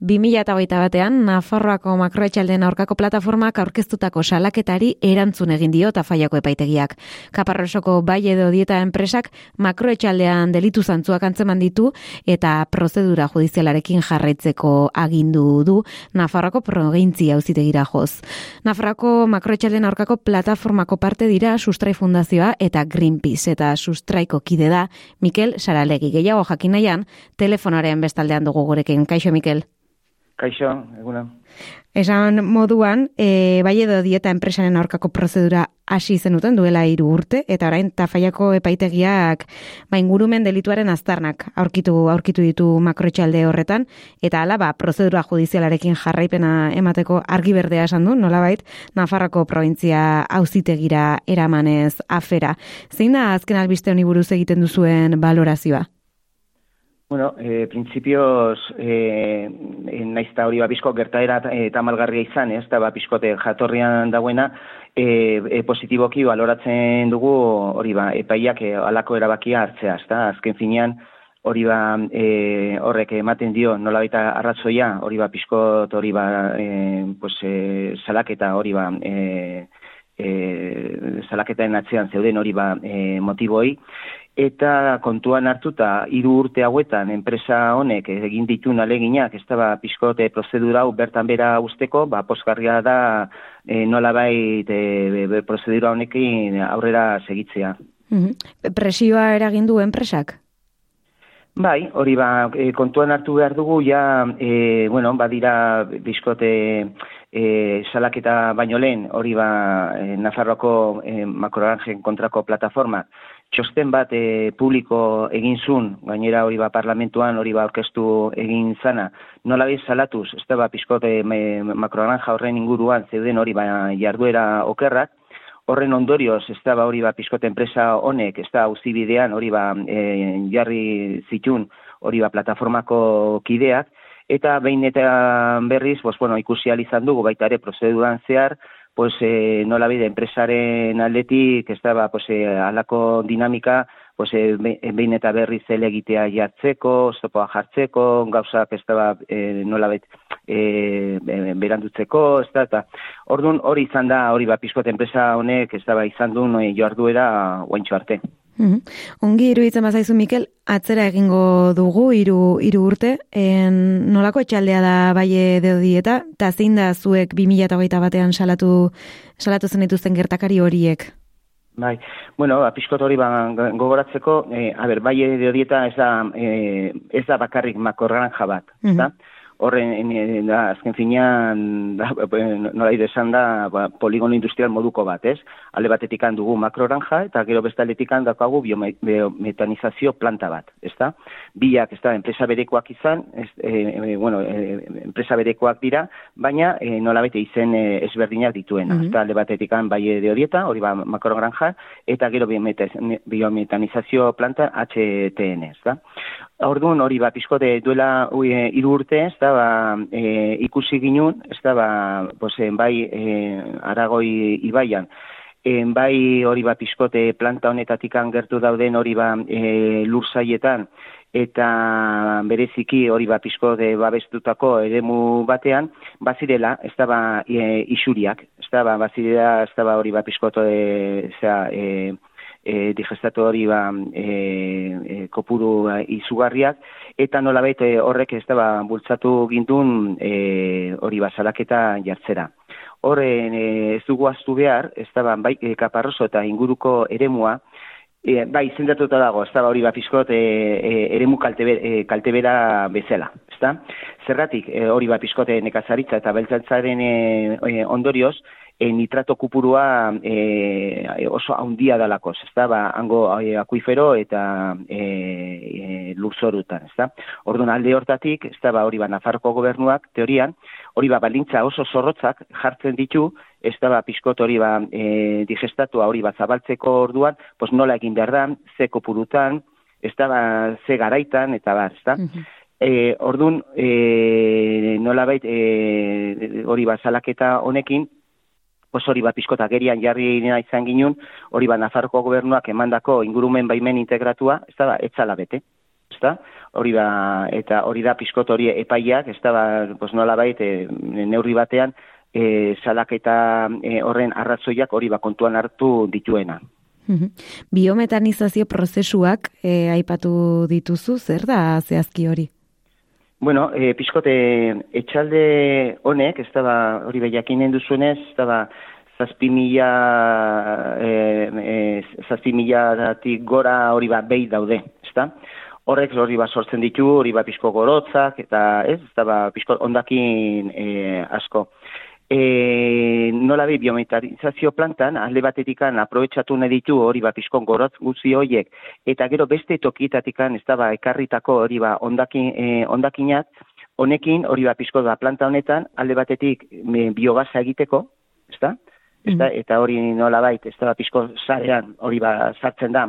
2008 batean, Nafarroako makroetxaldeen aurkako plataformak aurkeztutako salaketari erantzun egin dio tafaiako epaitegiak. Kaparrosoko bai edo dieta enpresak makroetxaldean delitu zantzuak antzeman ditu eta prozedura judizialarekin jarraitzeko agindu du Nafarroako progintzi auzitegira joz. Nafarroako makroetxaldeen aurkako plataformako parte dira Sustrai Fundazioa eta Greenpeace eta Sustraiko kide da Mikel Saralegi. Gehiago jakinaian, telefonaren bestaldean dugu gurekin. Kaixo, Mikel? Kaixo, eguna. Esan moduan, e, bai edo dieta enpresaren aurkako prozedura hasi zenuten duela hiru urte, eta orain tafaiako epaitegiak ba, ingurumen delituaren aztarnak aurkitu aurkitu ditu makroetxalde horretan, eta hala ba, prozedura judizialarekin jarraipena emateko argi berdea esan du, nolabait, Nafarroko provintzia auzitegira eramanez afera. Zein da azken albiste honi buruz egiten duzuen balorazioa? Bueno, eh, principios, eh, naizta hori babizko gertaera eta malgarria izan, ez? Da babizkote jatorrian dagoena, eh, e, positiboki baloratzen dugu hori ba, epaiak e, alako erabakia hartzea, ez da, azken finean, hori ba, e, horrek ematen dio nola baita arrazoia, hori ba, pizkot hori ba, e, pues, e, salaketa hori ba, e, e, salaketaren atzean zeuden hori ba, e, motivoi, eta kontuan hartuta hiru urte hauetan enpresa honek egin ditun aleginak ez da ba, pixkote prozedura hau bertan bera usteko, ba, posgarria da e, nola bai e, prozedura honekin aurrera segitzea. Mm Presioa eragin du enpresak? Bai, hori ba, e, kontuan hartu behar dugu, ja, e, bueno, badira bizkote e, salaketa baino lehen, hori ba, e, Nafarroako e, kontrako plataforma, txosten bat e, publiko egin zun, gainera hori ba parlamentuan hori ba orkestu egin zana, nola bez salatuz, ez da ba pizkote makroranja horren inguruan zeuden hori ba jarduera okerrak, horren ondorioz, ez da ba hori ba pizkote enpresa honek, ez da bidean hori ba e, jarri zitun hori ba plataformako kideak, eta behin eta berriz, pues, bueno, ikusi izan dugu baita ere prozeduran zehar, pues eh, no la vida enpresaren aldetik ez da ba pues eh, alako dinamika pues eh, behin eta berriz egitea jartzeko, stopoa jartzeko, gauzak ez da ba eh, nola bet eh, berandutzeko, ez da eta ordun hori izan da hori ba pizkot enpresa honek ez da ba izan du no joarduera ointxo arte. Mm Ongi iruditzen bazaizu Mikel, atzera egingo dugu hiru hiru urte, en nolako etxaldea da baie edo dieta, ta zein da zuek 2021 batean salatu salatu zen dituzten gertakari horiek? Bai, bueno, apiskot hori ba, gogoratzeko, eh, a ber, bai edo dieta ez da, eh, ez da bakarrik makorranja bat, mm -hmm horren da, azken finean da, nola esan da ba, poligono industrial moduko bat, ez? Alde batetik dugu makroranja eta gero bestaletik dakagu biometanizazio planta bat, ez da? Biak, ez da, enpresa berekoak izan, ez, e, bueno, e, enpresa berekoak dira, baina e, nola bete izen e, ezberdinak dituena, mm -hmm. alde batetik bai de horieta, hori ba makrogranja, eta gero biometanizazio planta HTN, ez da? Orduan hori ba pizkote duela hiru urte, ez da ba, e, ikusi ginun, ez da ba, posen, bai e, Aragoi ibaian, e, bai hori ba pizkote planta honetatik gertu dauden hori ba e, lursaietan eta bereziki hori ba pizkote babestutako eremu batean bazirela, ez da ba e, isuriak, ez da ba bazirela, ez da ba hori ba pizkote e, e, e, digestatu hori ba, e, e, kopuru ba, izugarriak, eta nola e, horrek ez da ba, bultzatu gintun e, hori ba, salaketa jartzera. Horren e, ez dugu aztu behar, ez da ba, bai, e, kaparroso eta inguruko eremua, E, bai, zendatuta dago, ez da hori bat pizkot e, e, eremu kaltebera kalte bezala, ez da? Zerratik, e, hori bat pizkote nekazaritza eta beltzantzaren e, e, ondorioz, e, nitrato kupurua e, oso haundia dalako, ez da, ba, hango e, akuifero eta e, e, lurzorutan, ez da. Orduan alde hortatik, ez ba, hori ba, Nafarroko gobernuak, teorian, hori ba, balintza oso zorrotzak jartzen ditu, ez da, ba, piskot hori ba, e, digestatua hori ba, zabaltzeko orduan, pos nola egin behar da, ze kopurutan, ez da, ba, ze garaitan, eta bar, ez da. E, orduan, e, nola bait, e, hori ba, salaketa honekin, pues hori bat pizkota gerian jarri nena izan ginun, hori bat Nafarroko gobernuak emandako ingurumen baimen integratua, ez da, etzala bete. Ez ezta? Hori ba, eta hori da pizkot hori epaiak, ez da, ba, pues nola bait, e, neurri batean, e, salaketa e, horren arrazoiak hori ba kontuan hartu dituena. Biometanizazio prozesuak e, aipatu dituzu, zer da zehazki hori? Bueno, e, pixkote, etxalde honek, ez da ba, hori behiakinen duzuenez, ez da ba, zazpi mila, e, e, zazpi mila gora hori ba behi daude, ez da? Horrek hori ba sortzen ditu, hori ba pixko gorotzak, eta ez, ez da ba pixko ondakin e, asko e, nola bi biometrizazio plantan, alde batetikan aprobetsatu nahi ditu hori ba pizkon gorotz guzi horiek, eta gero beste tokietatikan ez da ba ekarritako hori ba ondakin, e, ondakinat, honekin hori ba pizko da planta honetan, alde batetik e, biogasa egiteko, ez da? Ez da? Mm. Eta hori nola bait, ez da ba pizko zarean hori ba sartzen da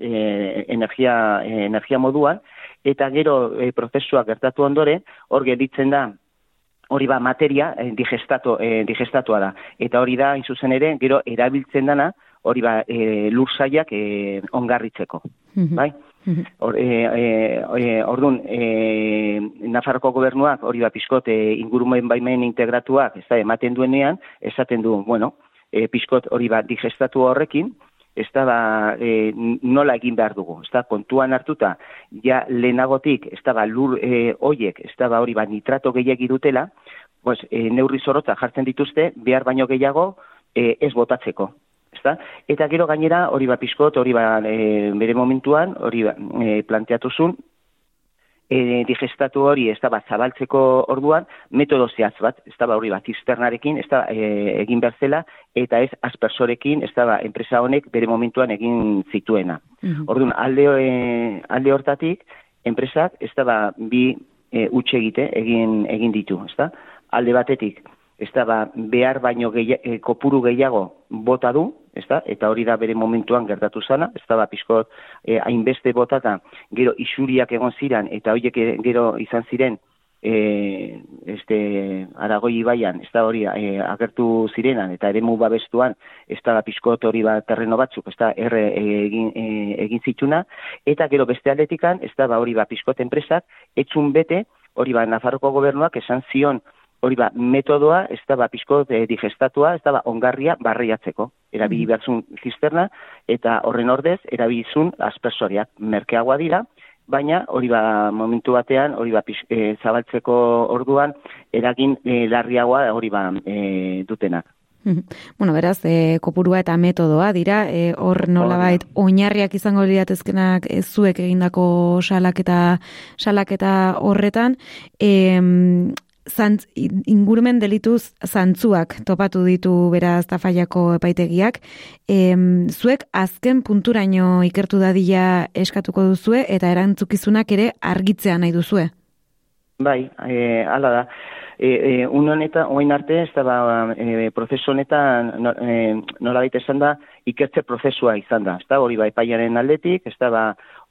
e, energia, e, energia moduan, eta gero e, prozesua gertatu ondoren, hor geditzen da hori ba materia eh, digestatu, eh, digestatua da. Eta hori da, zuzen ere, gero erabiltzen dana, hori ba eh, lursaiak eh, ongarritzeko. Mhm. Bai? Mhm. Or, eh, eh, ordun, eh, Nafarroko gobernuak hori ba pizkot eh, ingurumen baimen integratuak, ez da, ematen duenean, esaten du, bueno, eh, pizkot hori ba digestatu horrekin, ez da ba, e, nola egin behar dugu, ez da kontuan hartuta, ja lehenagotik, ez da ba, lur e, oiek, ez da ba, hori ba, nitrato gehiagi dutela, pues, e, neurri zorotza jartzen dituzte, behar baino gehiago e, ez botatzeko. Ezta? Eta gero gainera, hori ba, pizkot, hori ba, e, bere momentuan, hori ba, e, planteatuzun, e, digestatu hori ez da bat zabaltzeko orduan metodo zehaz bat, ez da hori bat izternarekin, ez da e, egin berzela eta ez aspersorekin, ez da enpresa honek bere momentuan egin zituena. Mm Orduan, alde, e, alde hortatik, enpresak ez da bi e, utxe egite egin, egin ditu, ez da? Alde batetik, ez da ba, behar baino gehi, e, kopuru gehiago bota du, ez da? eta hori da bere momentuan gertatu zana, ez da ba, pixko e, hainbeste botata, gero isuriak egon ziren, eta horiek e, gero izan ziren, e, este, aragoi ibaian, ez da hori e, agertu zirenan, eta ere babestuan, ez da pixko hori ba, terreno batzuk, ez da erre egin, e, egin zituna, eta gero beste atletikan, ez da ba, hori ba, pixko enpresak, etzun bete, hori ba, Nafarroko gobernuak esan zion, hori ba, metodoa, ez da ba, pizko e, digestatua, ez da ba, ongarria barriatzeko. Erabili mm. behartzun cisterna, eta horren ordez, erabilizun aspersoriak. Merkeagoa dira, baina hori ba, momentu batean, hori ba, e, zabaltzeko orduan, eragin e, larriagoa hori ba, e, dutenak. Bueno, beraz, e, kopurua eta metodoa dira, hor nolabait oinarriak izango liratezkenak ez zuek egindako salaketa salaketa horretan, e, zantz, ingurumen delituz zantzuak topatu ditu beraz tafaiako epaitegiak. E, zuek azken punturaino ikertu dadila eskatuko duzue eta erantzukizunak ere argitzea nahi duzue? Bai, e, ala da. E, e, un honeta, oin arte, ez da ba, e, prozesu honetan no, e, nola baita esan da, ikertze prozesua izan da. Ez da, hori ba, epaiaren aldetik, ez da ba,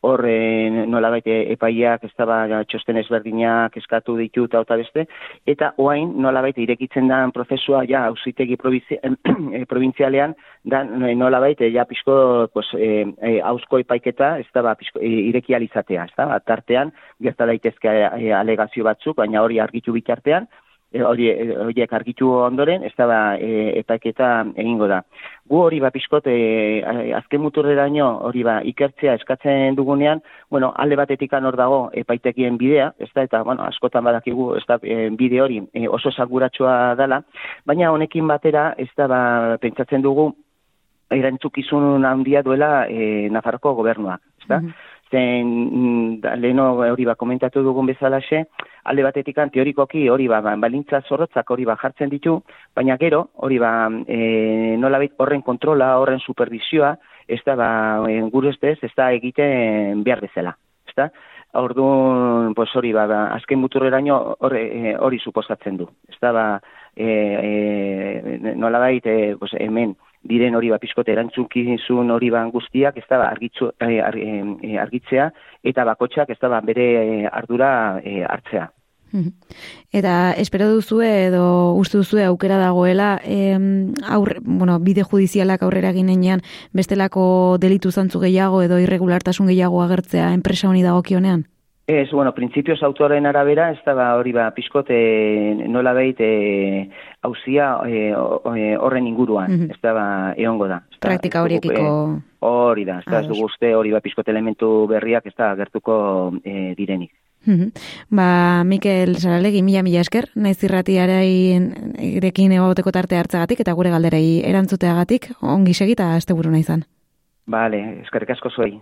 horre nola baite epaiak, ez da txosten ezberdinak eskatu ditu eta beste, eta oain nola baite irekitzen da prozesua ja hausitegi eh, provintzialean, da nola baite ja pixko pues, e, e, hausko epaiketa ez da ba, pixko, e, irekializatea, ez da, tartean, gerta daitezke alegazio batzuk, baina hori argitu bitartean, E, hori e, horiek argitu ondoren ez da e, epaiketa egingo da. Gu hori ba pixkot e, azken muturreraino hori ba ikertzea eskatzen dugunean, bueno, alde batetik hor dago epaitekien bidea, ez da eta bueno, askotan badakigu ez da e, bide hori e, oso saguratsua dela, baina honekin batera ez da ba pentsatzen dugu erantzukizun handia duela e, Nafarroko gobernuak, ez da? Mhm zen mm, leno hori ba komentatu dugun bezalaxe, alde batetikan teorikoki hori ba, ba, balintza zorrotzak hori ba jartzen ditu, baina gero hori ba e, nola horren kontrola, horren supervisioa, ez da ba, gure ez da egiten behar bezala. Ez da? Orduan, pues hori ba, ba azken muturreraino hori, e, hori suposatzen du. Ez da ba, e, e, nola baita, e, pues, hemen, diren hori ba pizkote erantzukizun hori ba guztiak ez da ba, argitzu, e, argitzea eta bakotxak ez da ba, bere ardura hartzea. Eta espero duzu edo uste duzu aukera dagoela em, aurre, bueno, bide judizialak aurrera ginenean bestelako delitu zantzu gehiago edo irregulartasun gehiago agertzea enpresa honi dagokionean? Ez, bueno, printzipioz autoren arabera, ez da ba, hori ba, pixkot e, nola behit e, hauzia e, horren inguruan, mm ez da ba, eongo da. Praktika horiekiko... Hori da, ez da, ez dugu uste hori ba, pixkot elementu berriak ez da gertuko e, direnik. Ba, Mikel Saralegi, mila mila esker, naiz irratiarein irekin egoteko tarte hartzagatik eta gure galderei erantzuteagatik, ongi segita, azte buru naizan. Bale, eskerrik asko zuei.